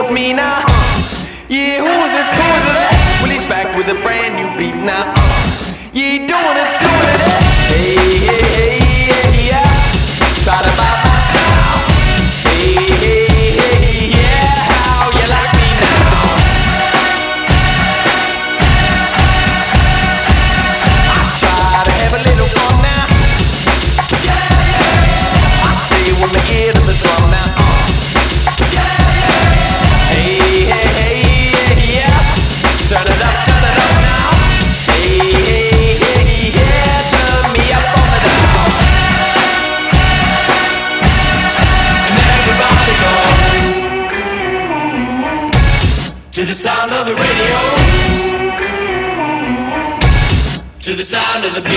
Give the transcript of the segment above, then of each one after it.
it's me now. Uh, yeah, who is it? Who is it? Well, he's back with a brand new beat now. Of the beat,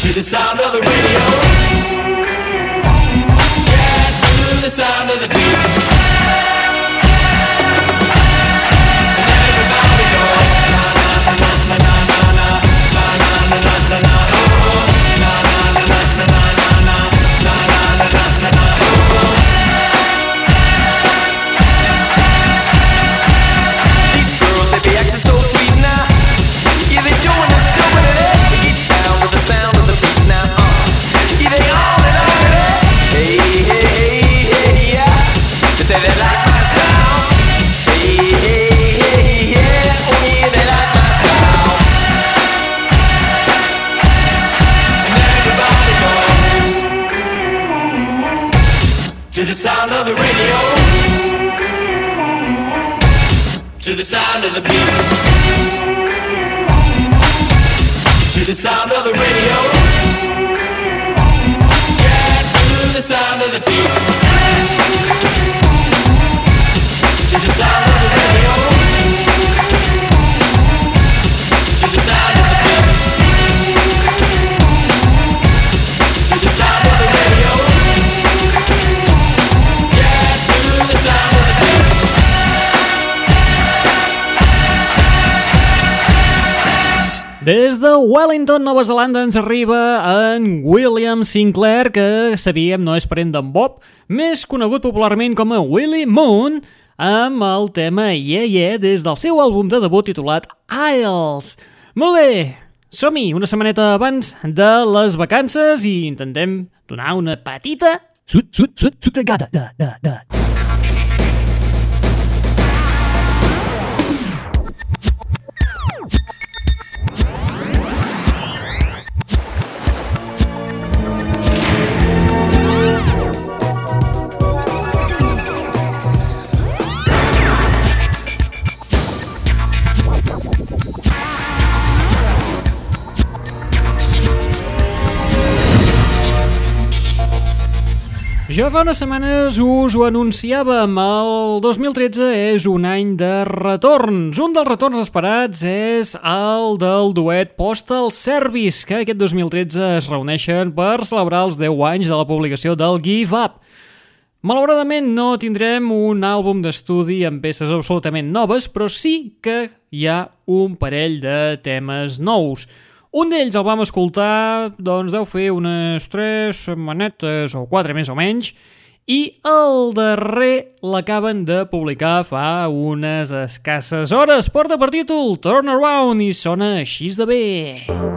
to the sound of the radio. Yeah, to the sound of the beat. To the sound of the beat, to the sound of the radio. Yeah, to the sound of the beat, to the sound of the radio, Des de Wellington, Nova Zelanda, ens arriba en William Sinclair, que sabíem no és parent d'en Bob, més conegut popularment com a Willie Moon, amb el tema Yeah Yeah des del seu àlbum de debut titulat Isles. Molt bé, som-hi una setmaneta abans de les vacances i intentem donar una petita sut, sut, sut, sutregada. Da, da, da. Ja fa unes setmanes us ho anunciàvem, el 2013 és un any de retorns. Un dels retorns esperats és el del duet Postal Service, que aquest 2013 es reuneixen per celebrar els 10 anys de la publicació del Give Up. Malauradament no tindrem un àlbum d'estudi amb peces absolutament noves, però sí que hi ha un parell de temes nous. Un d'ells el vam escoltar, doncs deu fer unes 3 setmanetes o 4 més o menys, i el darrer l'acaben de publicar fa unes escasses hores. Porta per títol Turn Around i sona així de bé. Cold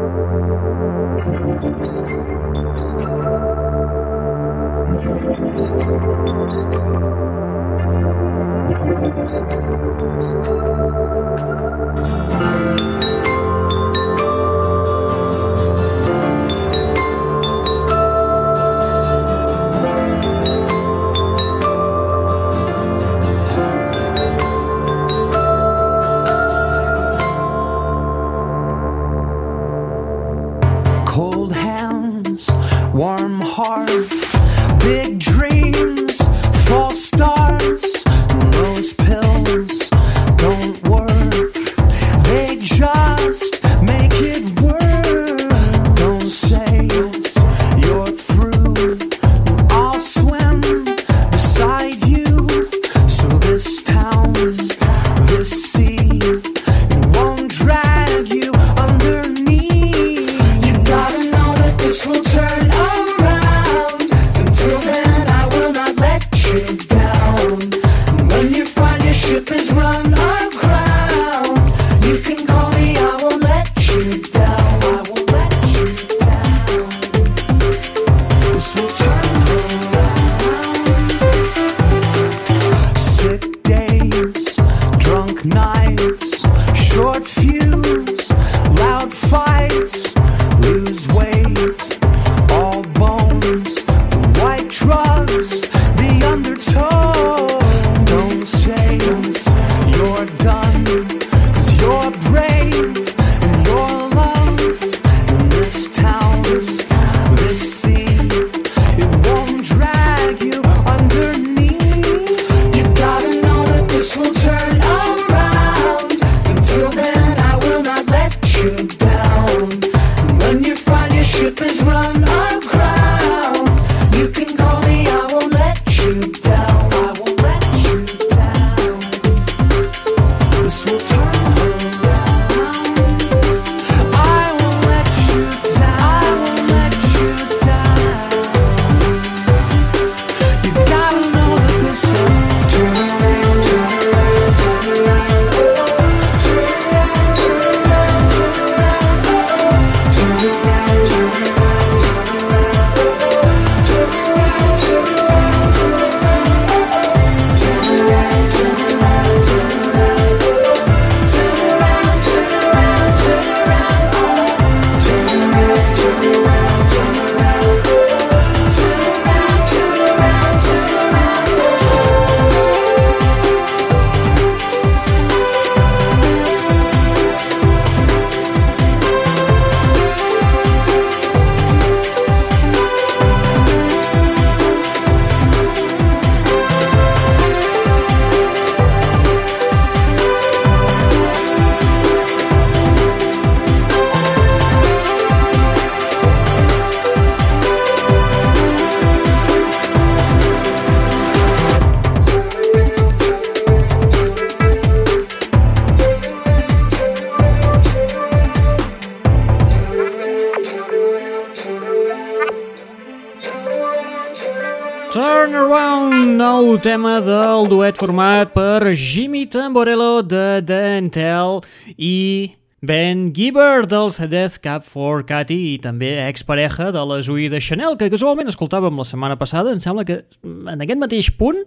tema del duet format per Jimmy Tamborello de Dentel i Ben Giver dels Death Cab for Cathy i també expareja de la Zoe de Chanel, que casualment escoltàvem la setmana passada, em sembla que en aquest mateix punt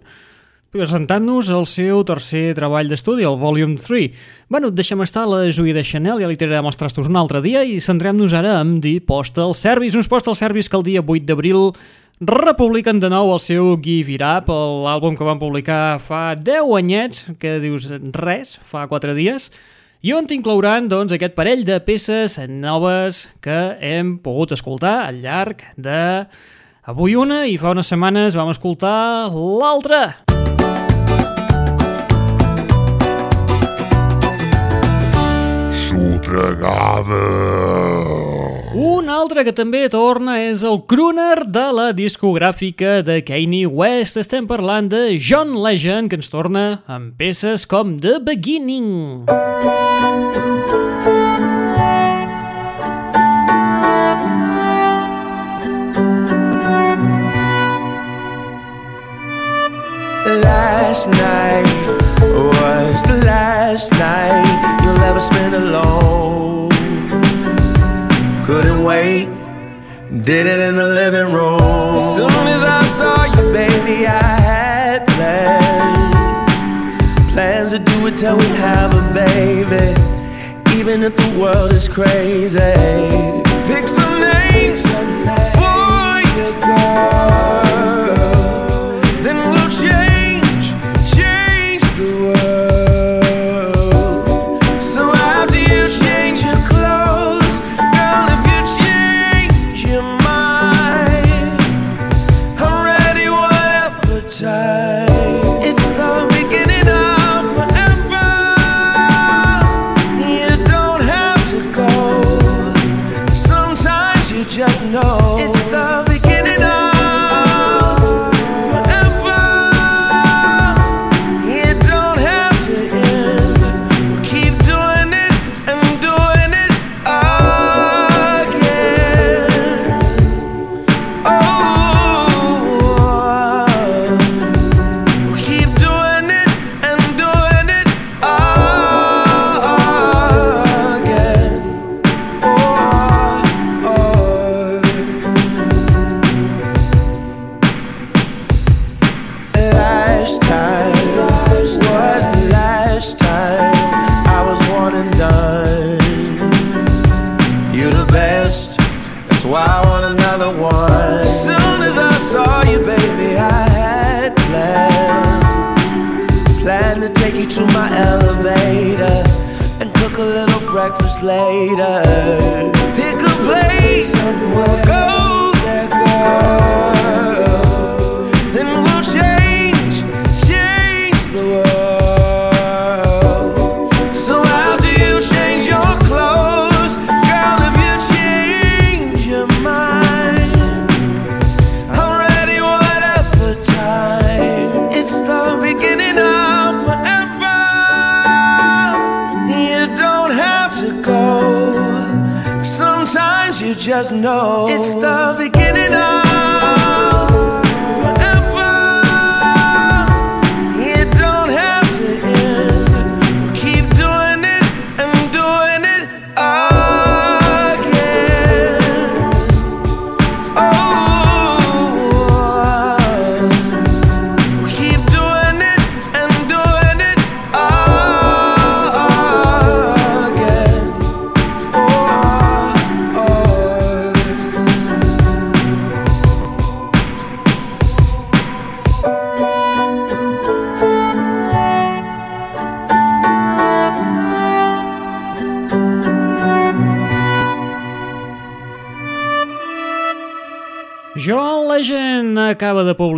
presentant-nos el seu tercer treball d'estudi, el Volume 3. Bueno, deixem estar la Zoe de Chanel, ja li tirarem els trastos un altre dia i centrem-nos ara en The Postal Service, uns Postal Service que el dia 8 d'abril republiquen de nou el seu Give It Up, l'àlbum que van publicar fa 10 anyets, que dius res, fa 4 dies, i on inclouran doncs, aquest parell de peces noves que hem pogut escoltar al llarg de avui una i fa unes setmanes vam escoltar l'altra. Sotregada. Altre que també torna és el crooner de la discogràfica de Kanye West. Estem parlant de John Legend, que ens torna amb peces com The Beginning. Last night was the last night you'll ever spend alone. Wait, did it in the living room. Soon as I saw you, baby, I had plans. Plans to do it till we have a baby. Even if the world is crazy. Pick some names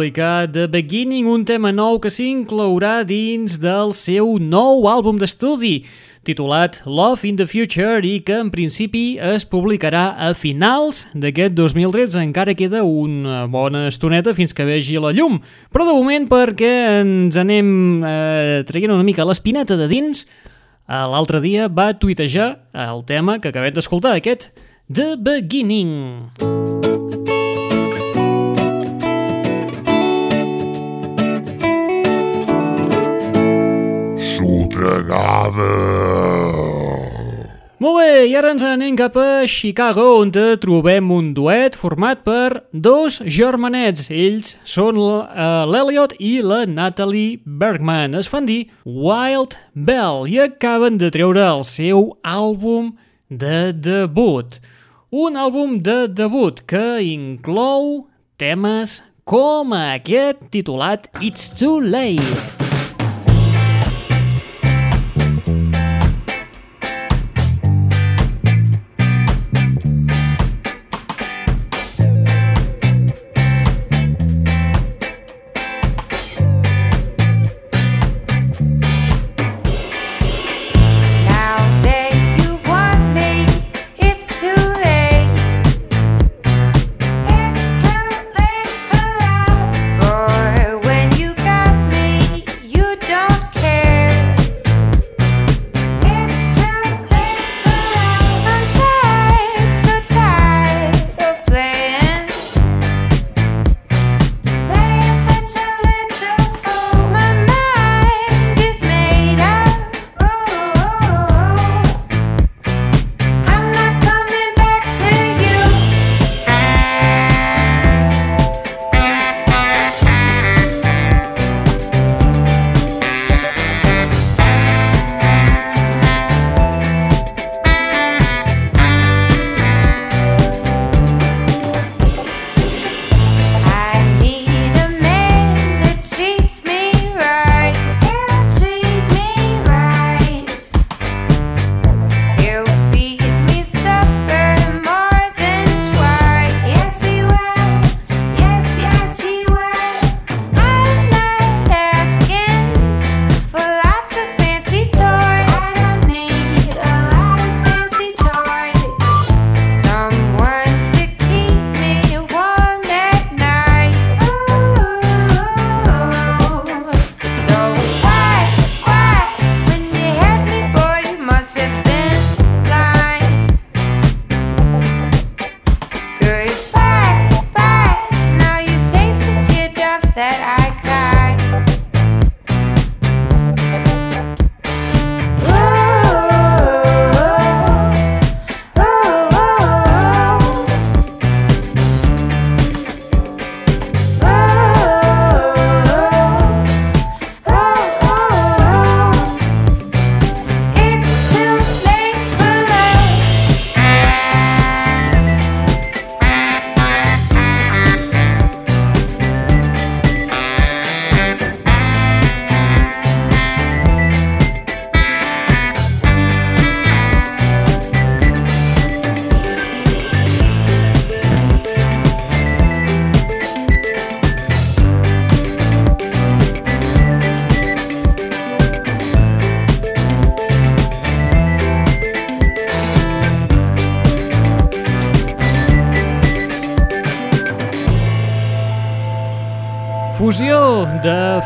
publicar The Beginning, un tema nou que s'inclourà dins del seu nou àlbum d'estudi, titulat Love in the Future i que en principi es publicarà a finals d'aquest 2013. Encara queda una bona estoneta fins que vegi la llum, però de moment perquè ens anem eh, traient una mica l'espineta de dins, eh, l'altre dia va tuitejar el tema que acabem d'escoltar, aquest The Beginning. Sotregada. Molt bé, i ara ens anem cap a Chicago, on trobem un duet format per dos germanets. Ells són uh, l'Elliot i la Natalie Bergman. Es fan dir Wild Bell i acaben de treure el seu àlbum de debut. Un àlbum de debut que inclou temes com aquest titulat It's Too Late.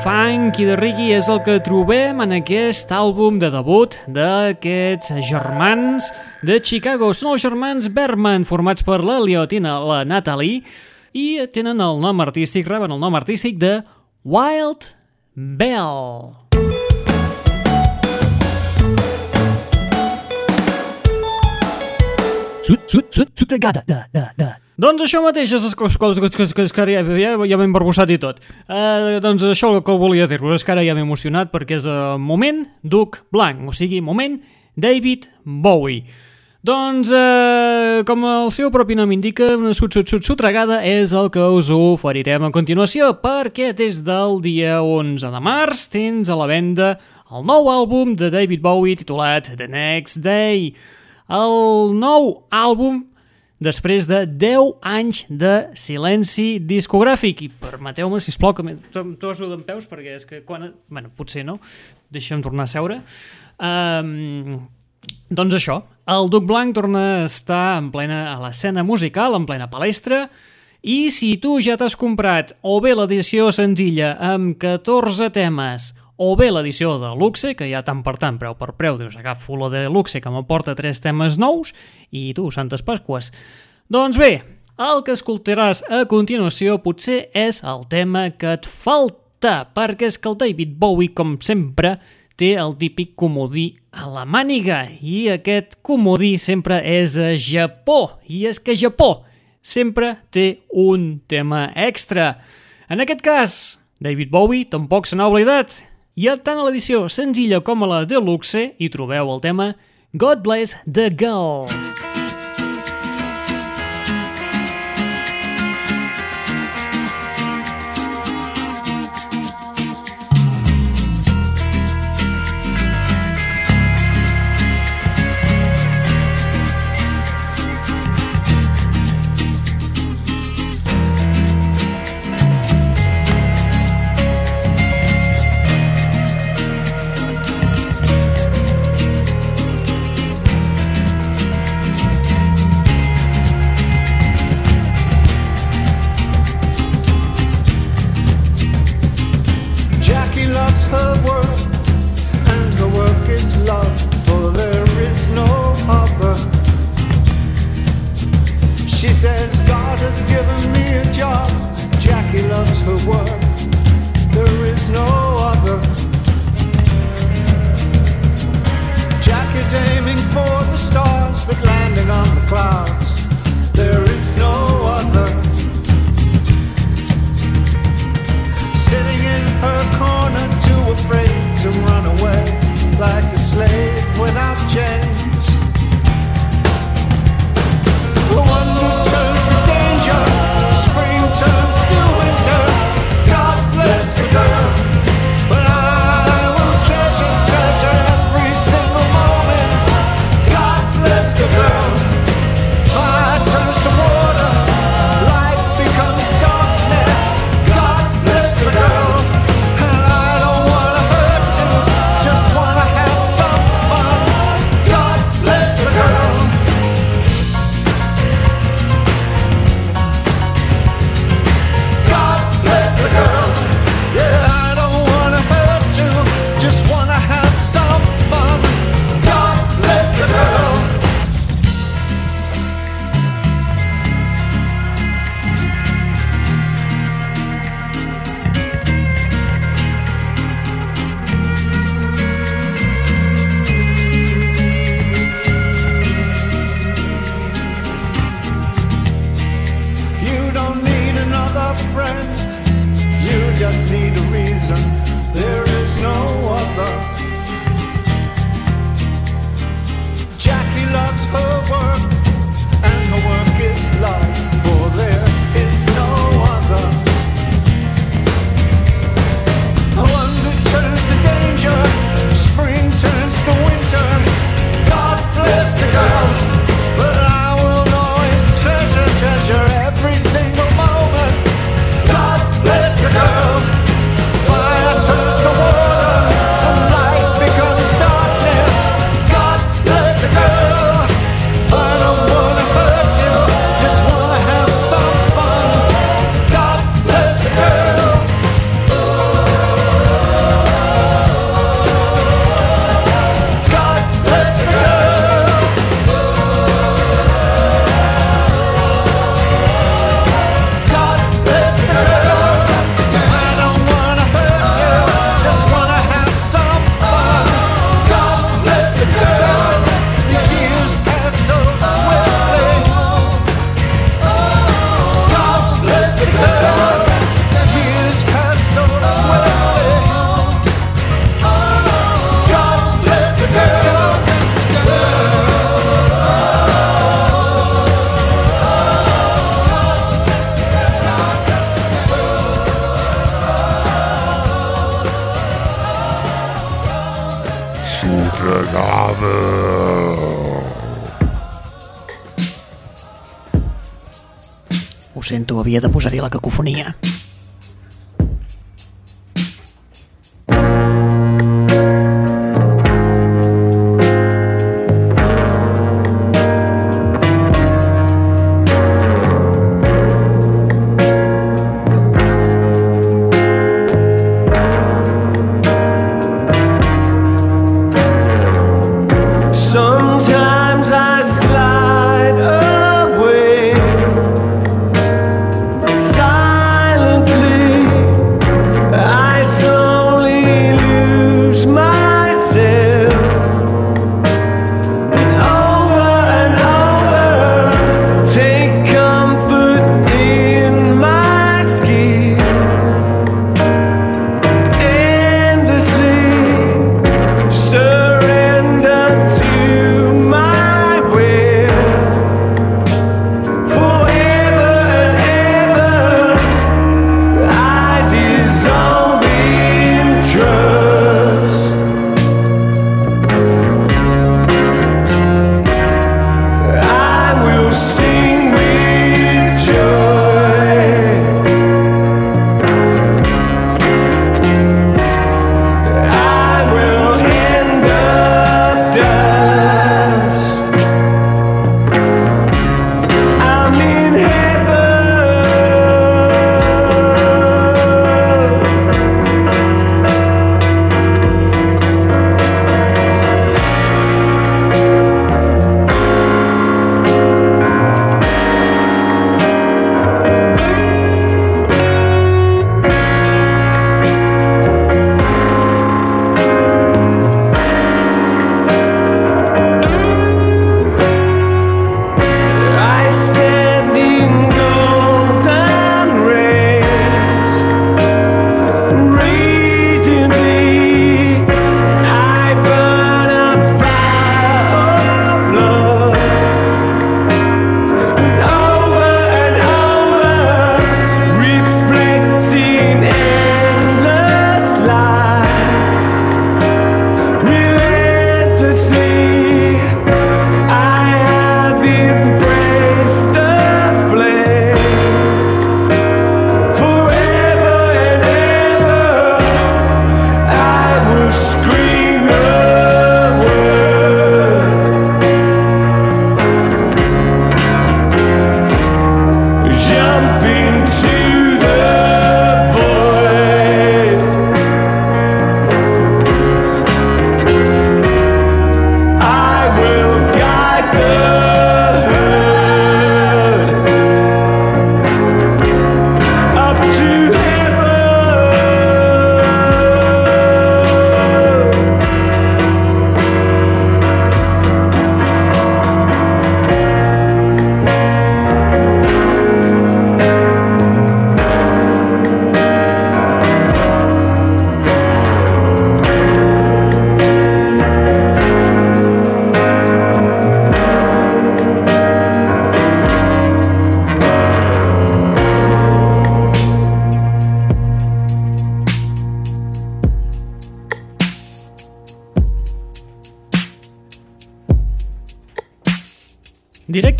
Funk i de reggae és el que trobem en aquest àlbum de debut d'aquests germans de Chicago. Són els germans Berman, formats per l'Eliot i la Natalie, i tenen el nom artístic, reben el nom artístic de Wild Bell. Sut, sut, sut, sutregada, da, da, da. Doncs això mateix és que, que, que, que ja, ja, ja m'he embarbussat i tot. Uh, doncs això el que volia dir-vos és que ara ja m'he emocionat perquè és el moment Duc Blanc, o sigui, moment David Bowie. Doncs, eh, com el seu propi nom indica, una sut, sut, sut, sutregada és el que us oferirem a continuació, perquè des del dia 11 de març tens a la venda el nou àlbum de David Bowie titulat The Next Day. El nou àlbum després de 10 anys de silenci discogràfic. I permeteu-me, sisplau, que em toso d'en peus, perquè és que quan... bueno, potser no. Deixa'm tornar a seure. Um, doncs això, el Duc Blanc torna a estar en plena a l'escena musical, en plena palestra, i si tu ja t'has comprat o bé l'edició senzilla amb 14 temes o bé l'edició de luxe, que ja tant per tant, preu per preu, dius, agafo la de luxe que m'aporta tres temes nous, i tu, Santes Pasques. Doncs bé, el que escoltaràs a continuació potser és el tema que et falta, perquè és que el David Bowie, com sempre, té el típic comodí a la màniga, i aquest comodí sempre és a Japó, i és que Japó sempre té un tema extra. En aquest cas, David Bowie tampoc se n'ha oblidat, i tant a l'edició senzilla com a la deluxe hi trobeu el tema God Bless the Girl. De posar-hi la cacofonia.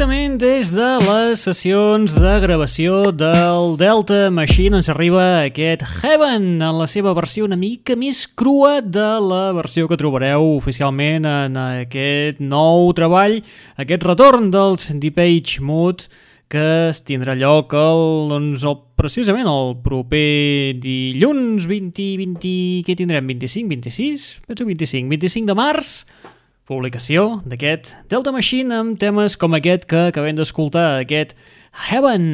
Directament des de les sessions de gravació del Delta Machine ens arriba aquest Heaven en la seva versió una mica més crua de la versió que trobareu oficialment en aquest nou treball, aquest retorn dels Deep Mood que es tindrà lloc el, doncs, el, precisament el proper dilluns 20, 20, què tindrem? 25, 26? Penso 25, 25 de març publicació d'aquest Delta Machine amb temes com aquest que acabem d'escoltar, aquest Heaven.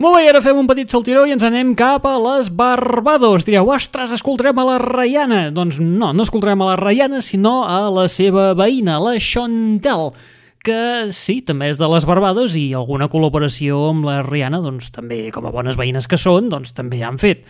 Molt bé, ara fem un petit saltiró i ens anem cap a les Barbados. Direu, ostres, escoltarem a la Rayana. Doncs no, no escoltarem a la Rayana, sinó a la seva veïna, la Chantel, que sí, també és de les Barbados i alguna col·laboració amb la Rihanna, doncs també, com a bones veïnes que són, doncs també han fet.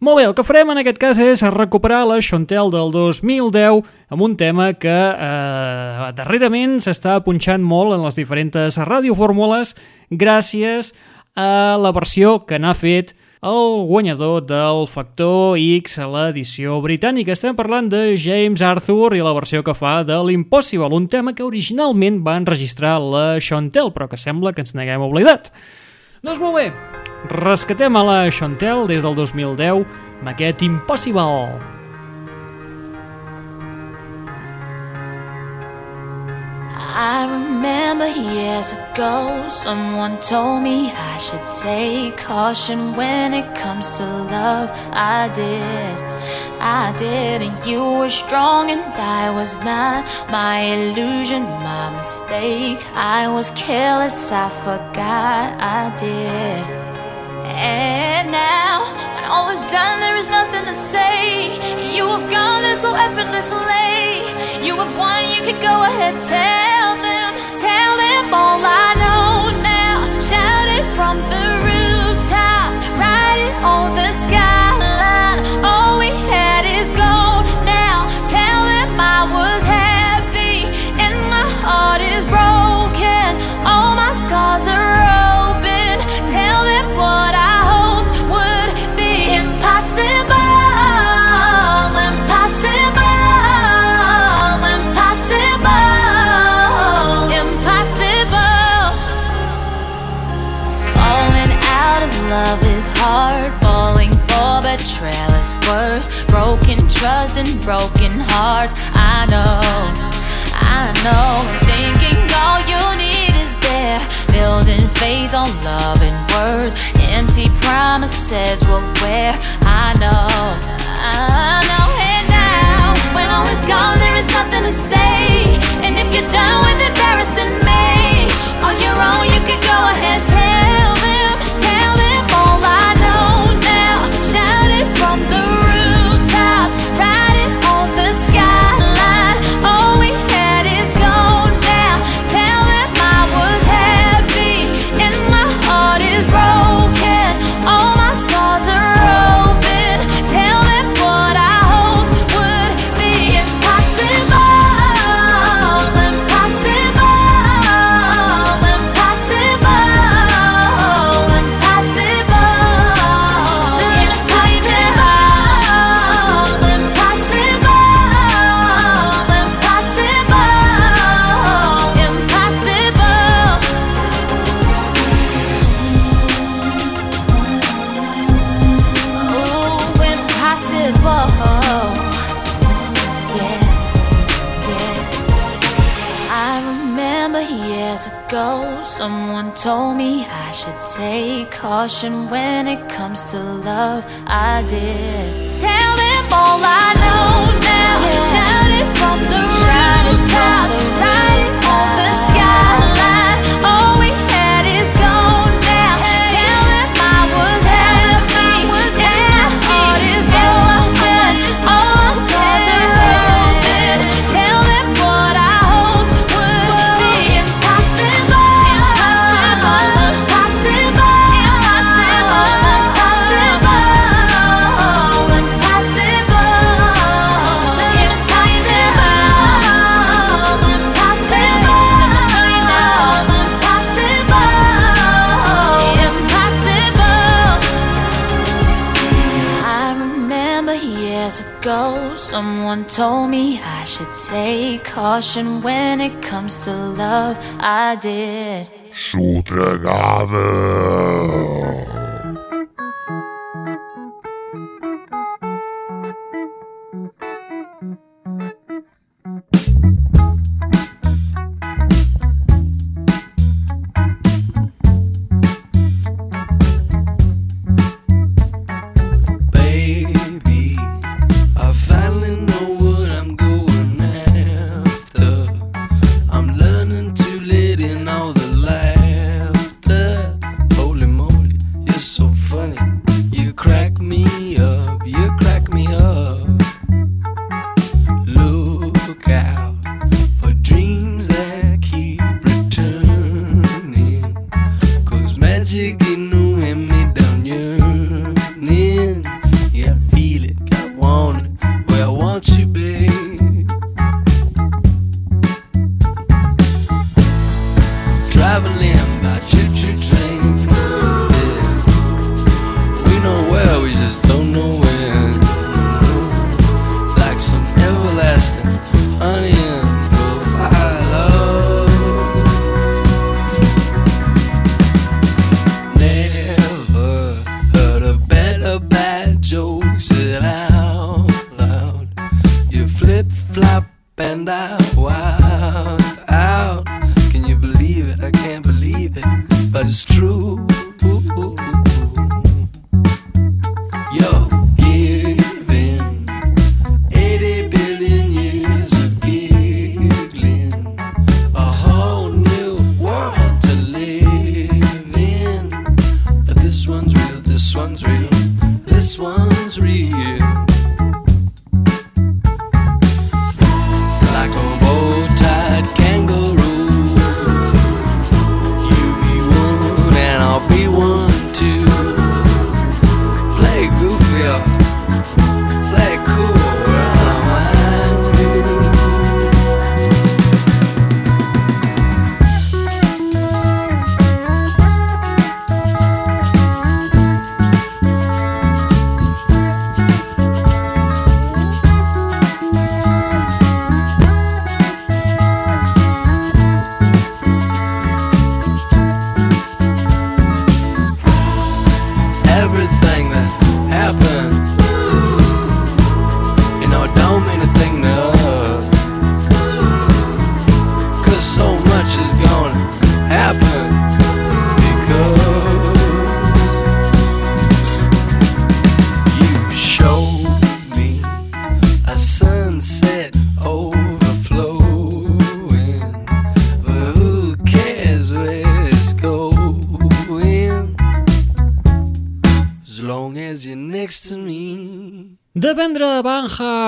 Molt bé, el que farem en aquest cas és recuperar la Chantel del 2010 amb un tema que eh, darrerament s'està punxant molt en les diferents radiofórmules gràcies a la versió que n'ha fet el guanyador del Factor X a l'edició britànica. Estem parlant de James Arthur i la versió que fa de l'Impossible, un tema que originalment va enregistrar la Chantel, però que sembla que ens n'haguem oblidat. Doncs molt bé, rescatem a la Chantel des del 2010 amb aquest Impossible. I remember years ago, someone told me I should take caution when it comes to love. I did, I did, and you were strong and I was not. My illusion, my mistake. I was careless, I forgot I did. And now, when all is done, there is nothing to say. You have gone there so effortlessly. You have won, you could go ahead, tell them, tell them all I know now. Shout it from the rooftops, write it on the skyline. Worse. Broken trust and broken hearts. I know, I know. Thinking all you need is there. Building faith on love and words. Empty promises will wear. I know, I know. And now, when all is gone, there is nothing to say. And if you're done with embarrassing me, on your own, you could go ahead, tell caution when it comes to love. I did. Caution when it comes to love. I did. Sotregada. Baby, I finally know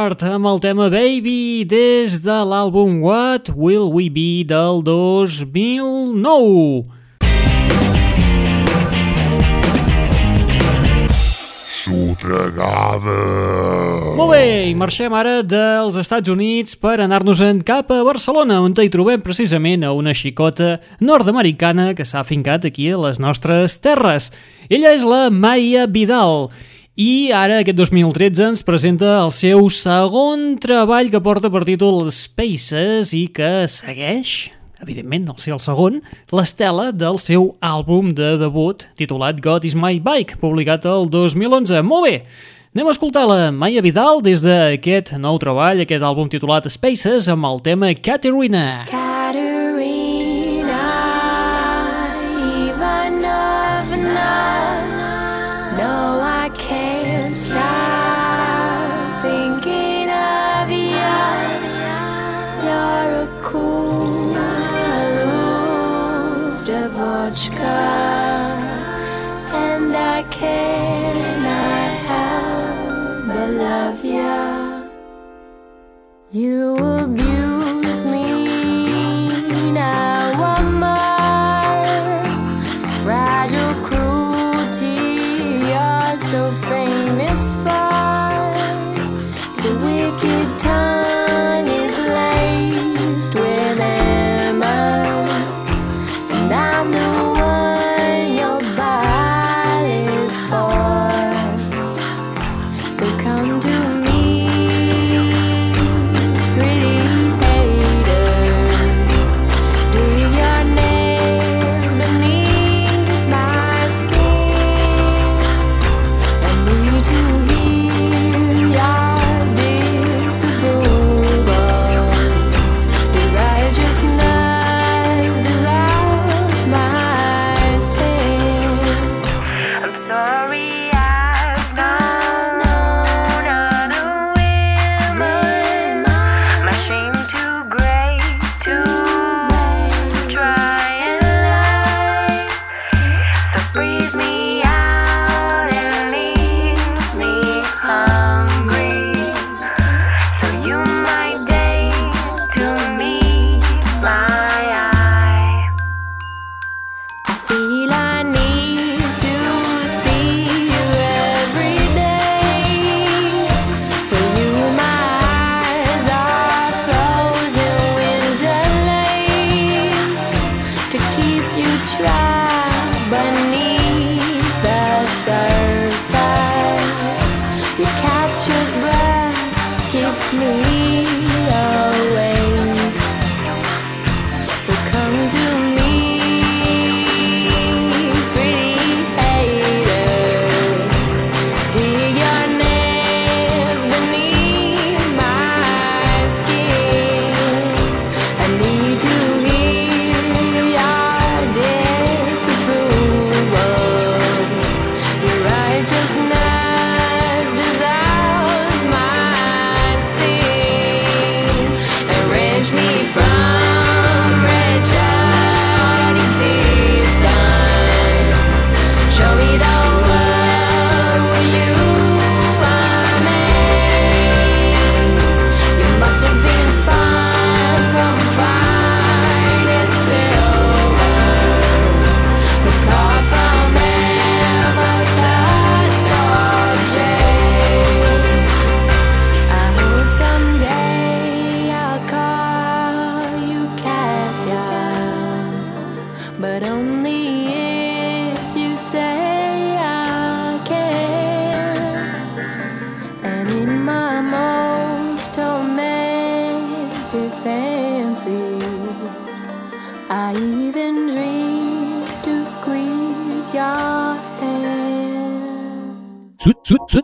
Hart amb el tema Baby des de l'àlbum What Will We Be del 2009. Sotregada. Molt bé, i marxem ara dels Estats Units per anar-nos-en cap a Barcelona, on hi trobem precisament a una xicota nord-americana que s'ha fincat aquí a les nostres terres. Ella és la Maia Vidal, i ara, aquest 2013, ens presenta el seu segon treball que porta per títol Spaces i que segueix, evidentment, al ser el segon, l'estela del seu àlbum de debut titulat God is my bike, publicat el 2011. Molt bé, anem a escoltar la Maia Vidal des d'aquest nou treball, aquest àlbum titulat Spaces, amb el tema Caterina. Katerina debauchka, and I cannot help but love you. You abuse me. Now I'm more fragile cruelty. You're so famous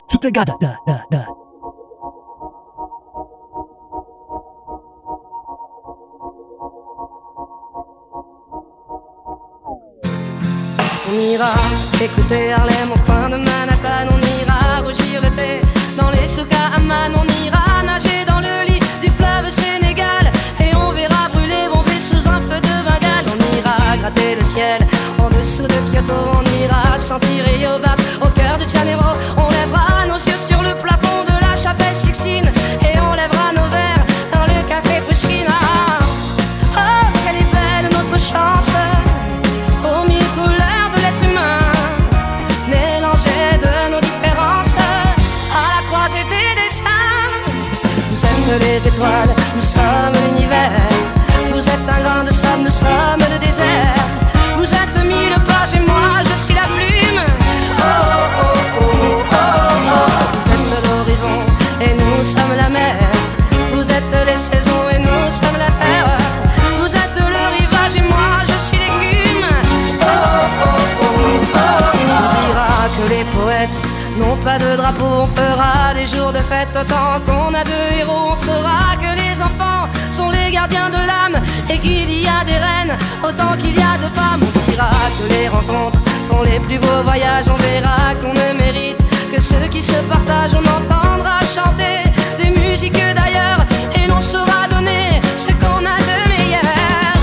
sut, sut, sotregada. Da, da, da. On ira écouter Harlem au coin de Manhattan, on ira rougir le thé dans les souks à Amman, on ira nager dans le lit du fleuve Sénégal et on verra brûler Bombay sous un feu de Bengale. On ira gratter le ciel en dessous de Kyoto, on ira sentir Rio n'ont pas de drapeau, on fera des jours de fête autant qu'on a de héros. On saura que les enfants sont les gardiens de l'âme et qu'il y a des reines autant qu'il y a de femmes. On dira que les rencontres font les plus beaux voyages. On verra qu'on ne mérite que ceux qui se partagent. On entendra chanter des musiques d'ailleurs et l'on saura donner ce qu'on a de meilleur.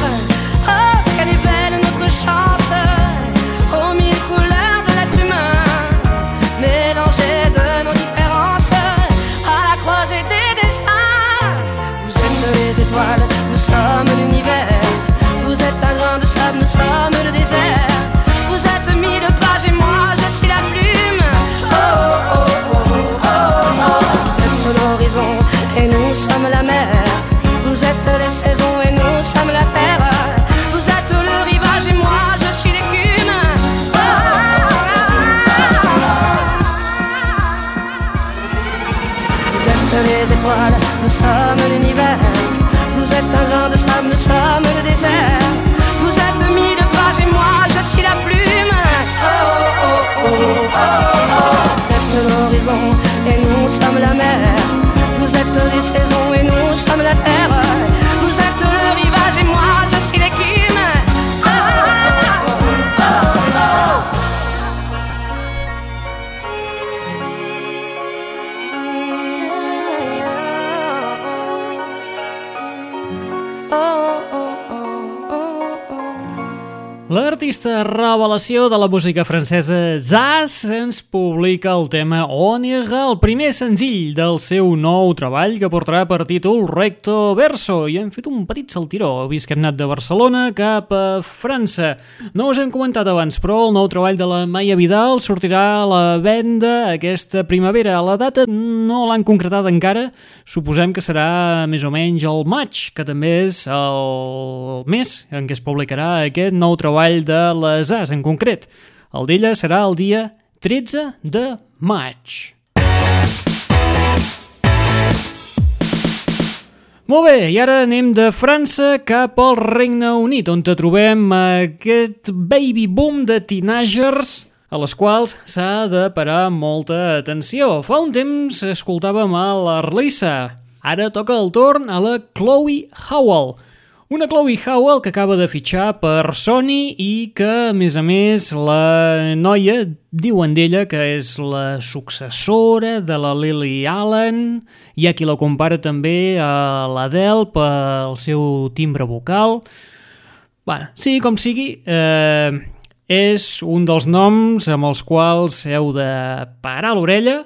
Oh, quelle belle notre chance sommes le désert. Vous êtes mille pages et moi je suis la plume. Oh oh oh oh oh. oh. Vous êtes l'horizon et nous sommes la mer. Vous êtes les saisons et nous sommes la terre. Vous êtes le rivage et moi je suis l'écume. Oh, Vous êtes les étoiles, nous sommes l'univers. Vous êtes un grain de sable, nous sommes le désert. Vous êtes mille pages et moi je suis la plume. Oh oh oh oh oh. oh. Vous êtes l'horizon et nous sommes la mer. Vous êtes les saisons et nous sommes la terre. Vous êtes le rivage et moi je suis l'écume. L'artista revelació de la música francesa Zaz ens publica el tema Onirga, el primer senzill del seu nou treball que portarà per títol Recto Verso i hem fet un petit saltiró, vist que hem anat de Barcelona cap a França. No us hem comentat abans, però el nou treball de la Maia Vidal sortirà a la venda aquesta primavera. La data no l'han concretat encara, suposem que serà més o menys el maig, que també és el mes en què es publicarà aquest nou treball de les As en concret. El d'ella serà el dia 13 de maig. Molt bé, i ara anem de França cap al Regne Unit, on trobem aquest baby boom de teenagers a les quals s'ha de parar molta atenció. Fa un temps escoltàvem a l'Arlissa, ara toca el torn a la Chloe Howell, una Chloe Howell que acaba de fitxar per Sony i que, a més a més, la noia diuen d'ella que és la successora de la Lily Allen. Hi ha qui la compara també a l'Adele pel seu timbre vocal. Bueno, sigui com sigui, eh, és un dels noms amb els quals heu de parar l'orella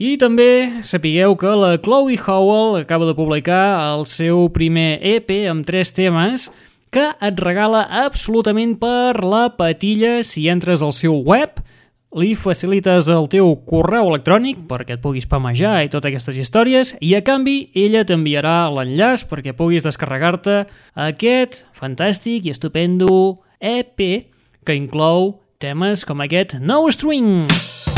i també sapigueu que la Chloe Howell acaba de publicar el seu primer EP amb tres temes que et regala absolutament per la patilla si entres al seu web, li facilites el teu correu electrònic perquè et puguis pamejar i totes aquestes històries i a canvi ella t'enviarà l'enllaç perquè puguis descarregar-te aquest fantàstic i estupendo EP que inclou temes com aquest No Strings.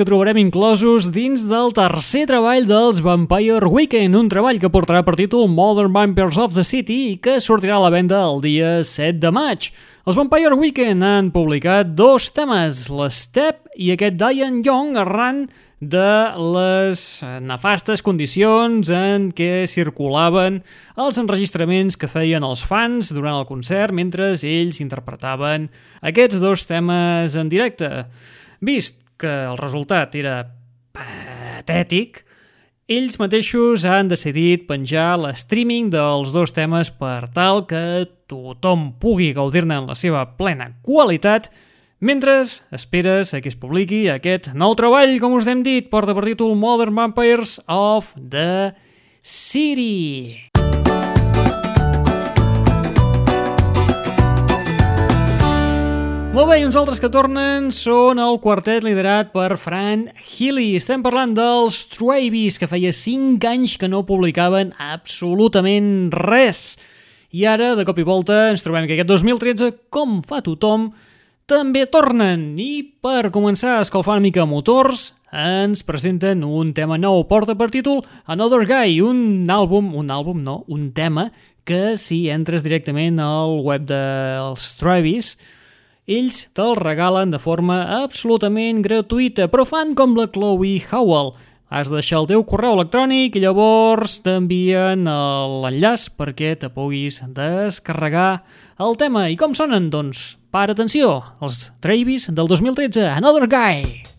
Que trobarem inclosos dins del tercer treball dels Vampire Weekend, un treball que portarà per títol Modern Vampires of the City i que sortirà a la venda el dia 7 de maig. Els Vampire Weekend han publicat dos temes, l'Step i aquest Diane Young arran de les nefastes condicions en què circulaven els enregistraments que feien els fans durant el concert mentre ells interpretaven aquests dos temes en directe. Vist que el resultat era patètic, ells mateixos han decidit penjar l'streaming dels dos temes per tal que tothom pugui gaudir-ne en la seva plena qualitat mentre esperes a que es publiqui aquest nou treball, com us hem dit, porta per títol Modern Vampires of the City. Molt bé, i uns altres que tornen són el quartet liderat per Fran Healy. Estem parlant dels Travis, que feia 5 anys que no publicaven absolutament res. I ara, de cop i volta, ens trobem que aquest 2013, com fa tothom, també tornen. I per començar a escalfar una mica motors, ens presenten un tema nou. Porta per títol Another Guy, un àlbum, un àlbum no, un tema que si entres directament al web dels Travis, ells te'l regalen de forma absolutament gratuïta, però fan com la Chloe Howell. Has de deixar el teu correu electrònic i llavors t'envien l'enllaç perquè te puguis descarregar el tema. I com sonen? Doncs, per atenció, els Travis del 2013, Another Guy.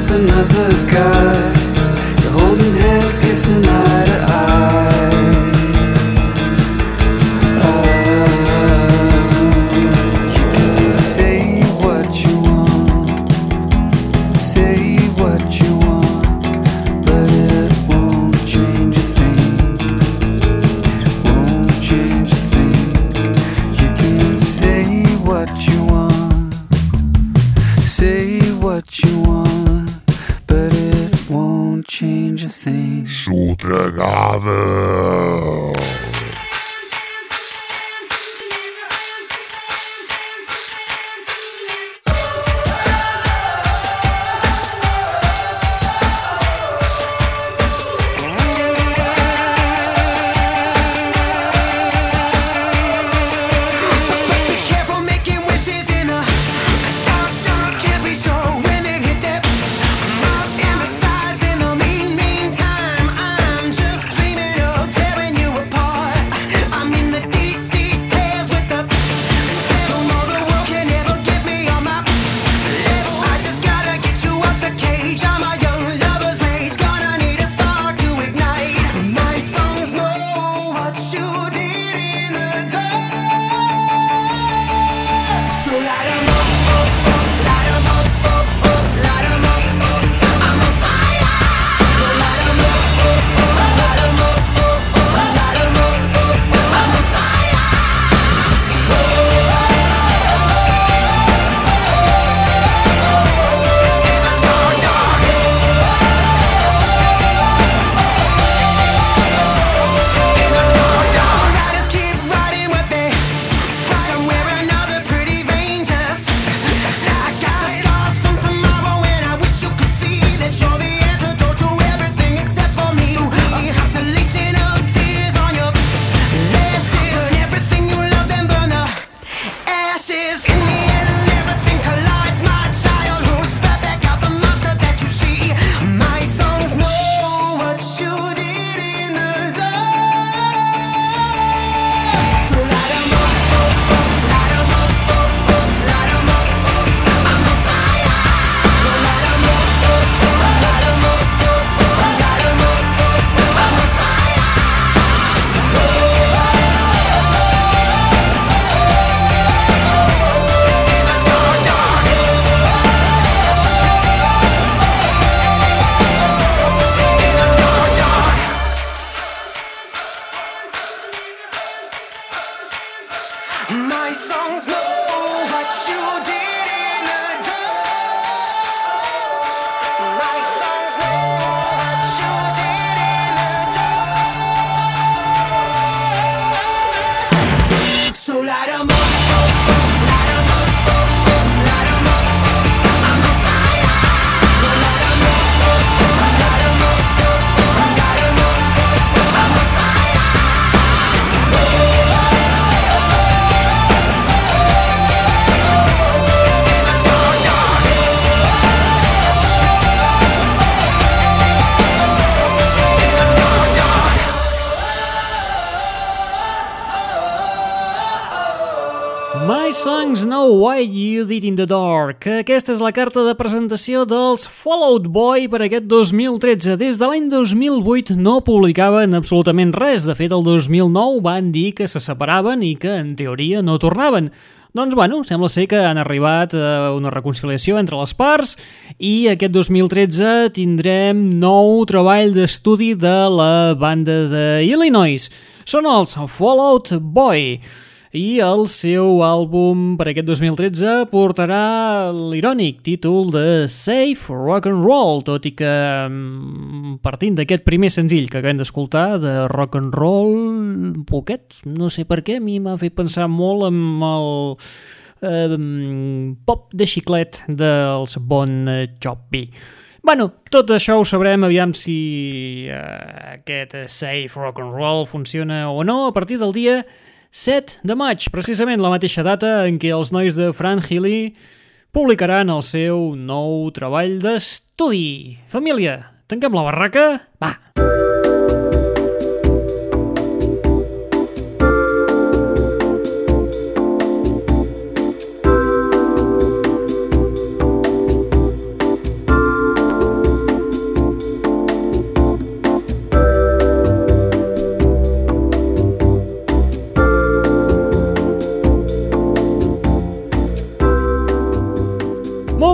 With another guy. You're holding hands, kissing eye to eye. Uh, The Dark. Aquesta és la carta de presentació dels Fallout Boy per aquest 2013. Des de l'any 2008 no publicaven absolutament res. De fet, el 2009 van dir que se separaven i que, en teoria, no tornaven. Doncs, bueno, sembla ser que han arribat a una reconciliació entre les parts i aquest 2013 tindrem nou treball d'estudi de la banda de Illinois. Són els Fallout Boy i el seu àlbum per aquest 2013 portarà l'irònic títol de Safe Rock and Roll, tot i que mm, partint d'aquest primer senzill que acabem d'escoltar de rock and roll poquet, no sé per què, a mi m'ha fet pensar molt amb el eh, pop de xiclet dels Bon Jovi. Bueno, tot això ho sabrem aviam si eh, aquest Safe Rock and Roll funciona o no a partir del dia 7 de maig, precisament la mateixa data en què els nois de Fran Healy publicaran el seu nou treball d'estudi. Família, tanquem la barraca? Va! Molt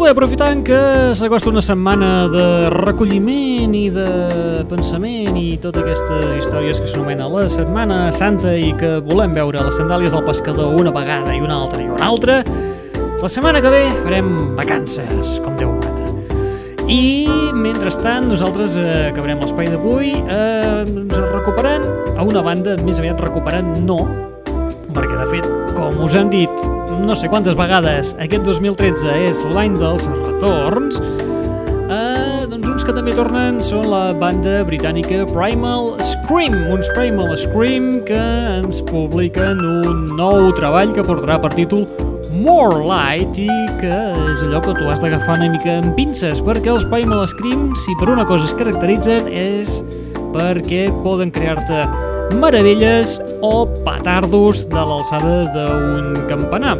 bé, aprofitant que s'acosta una setmana de recolliment i de pensament i totes aquestes històries que s'anomena la Setmana Santa i que volem veure les sandàlies del pescador una vegada i una altra i una altra, la setmana que ve farem vacances, com Déu mana. I, mentrestant, nosaltres eh, acabarem l'espai d'avui eh, doncs recuperant, a una banda, més aviat recuperant no, perquè de fet, com us han dit no sé quantes vegades, aquest 2013 és l'any dels retorns, eh, doncs uns que també tornen són la banda britànica Primal Scream, uns Primal Scream que ens publiquen un nou treball que portarà per títol More Light i que és allò que tu has d'agafar una mica amb pinces perquè els Primal Scream, si per una cosa es caracteritzen és perquè poden crear-te meravelles o petardos de l'alçada d'un campanar.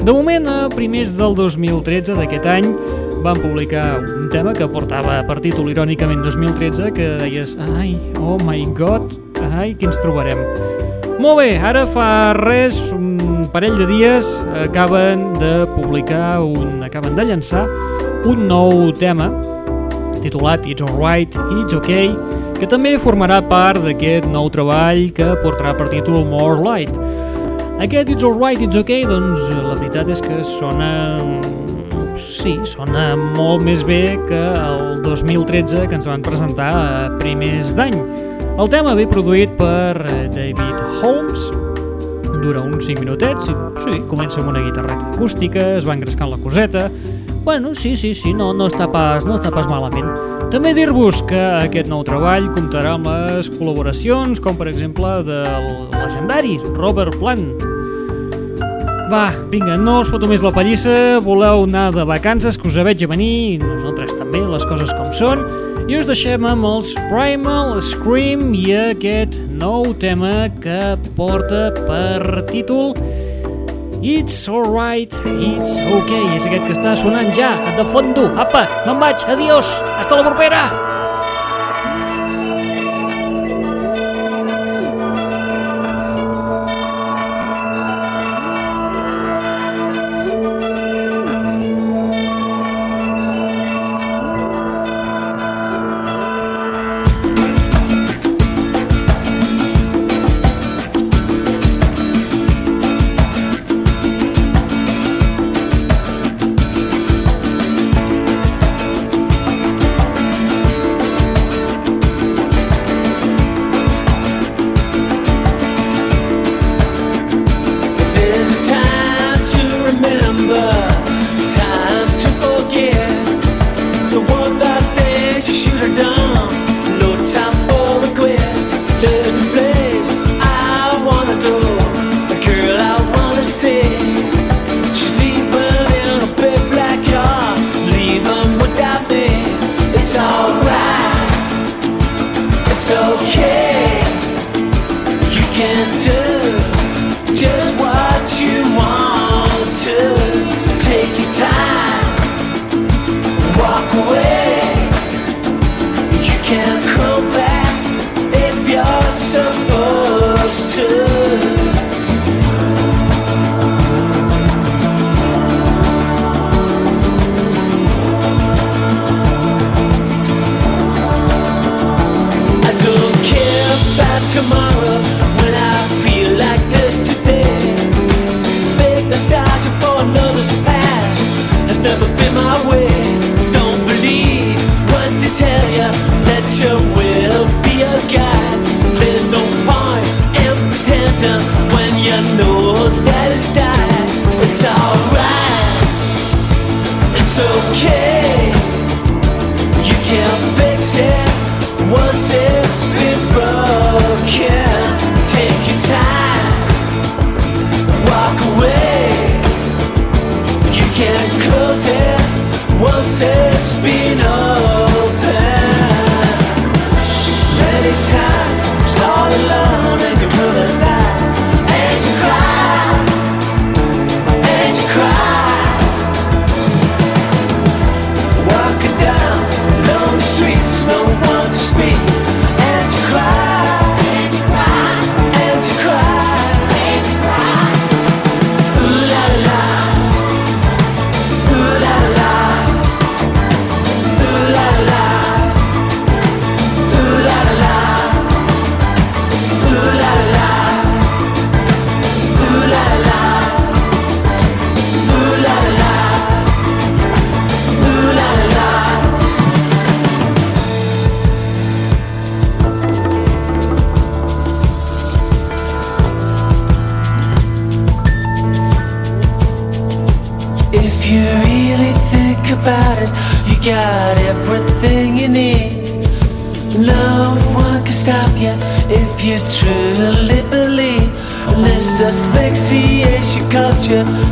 De moment, a primers del 2013 d'aquest any, van publicar un tema que portava per títol irònicament 2013 que deies, ai, oh my god, ai, què ens trobarem? Molt bé, ara fa res, un parell de dies, acaben de publicar, un, acaben de llançar un nou tema titulat It's Alright, It's Okay, que també formarà part d'aquest nou treball que portarà per títol More Light. Aquest It's Alright, It's Okay, doncs la veritat és que sona... Sí, sona molt més bé que el 2013 que ens van presentar a primers d'any. El tema ve produït per eh, David Holmes, dura uns 5 minutets, sí, comença amb una guitarreta acústica, es va engrescant la coseta, Bueno, sí, sí, sí, no, no, està pas, no està pas malament. També dir-vos que aquest nou treball comptarà amb les col·laboracions, com per exemple del legendari Robert Plant. Va, vinga, no us foto més la pallissa, voleu anar de vacances, que us veig a venir, nosaltres també, les coses com són, i us deixem amb els Primal Scream i aquest nou tema que porta per títol It's alright, it's okay. És aquest que està sonant ja, de fondo. Apa, me'n vaig, adiós, hasta la propera! you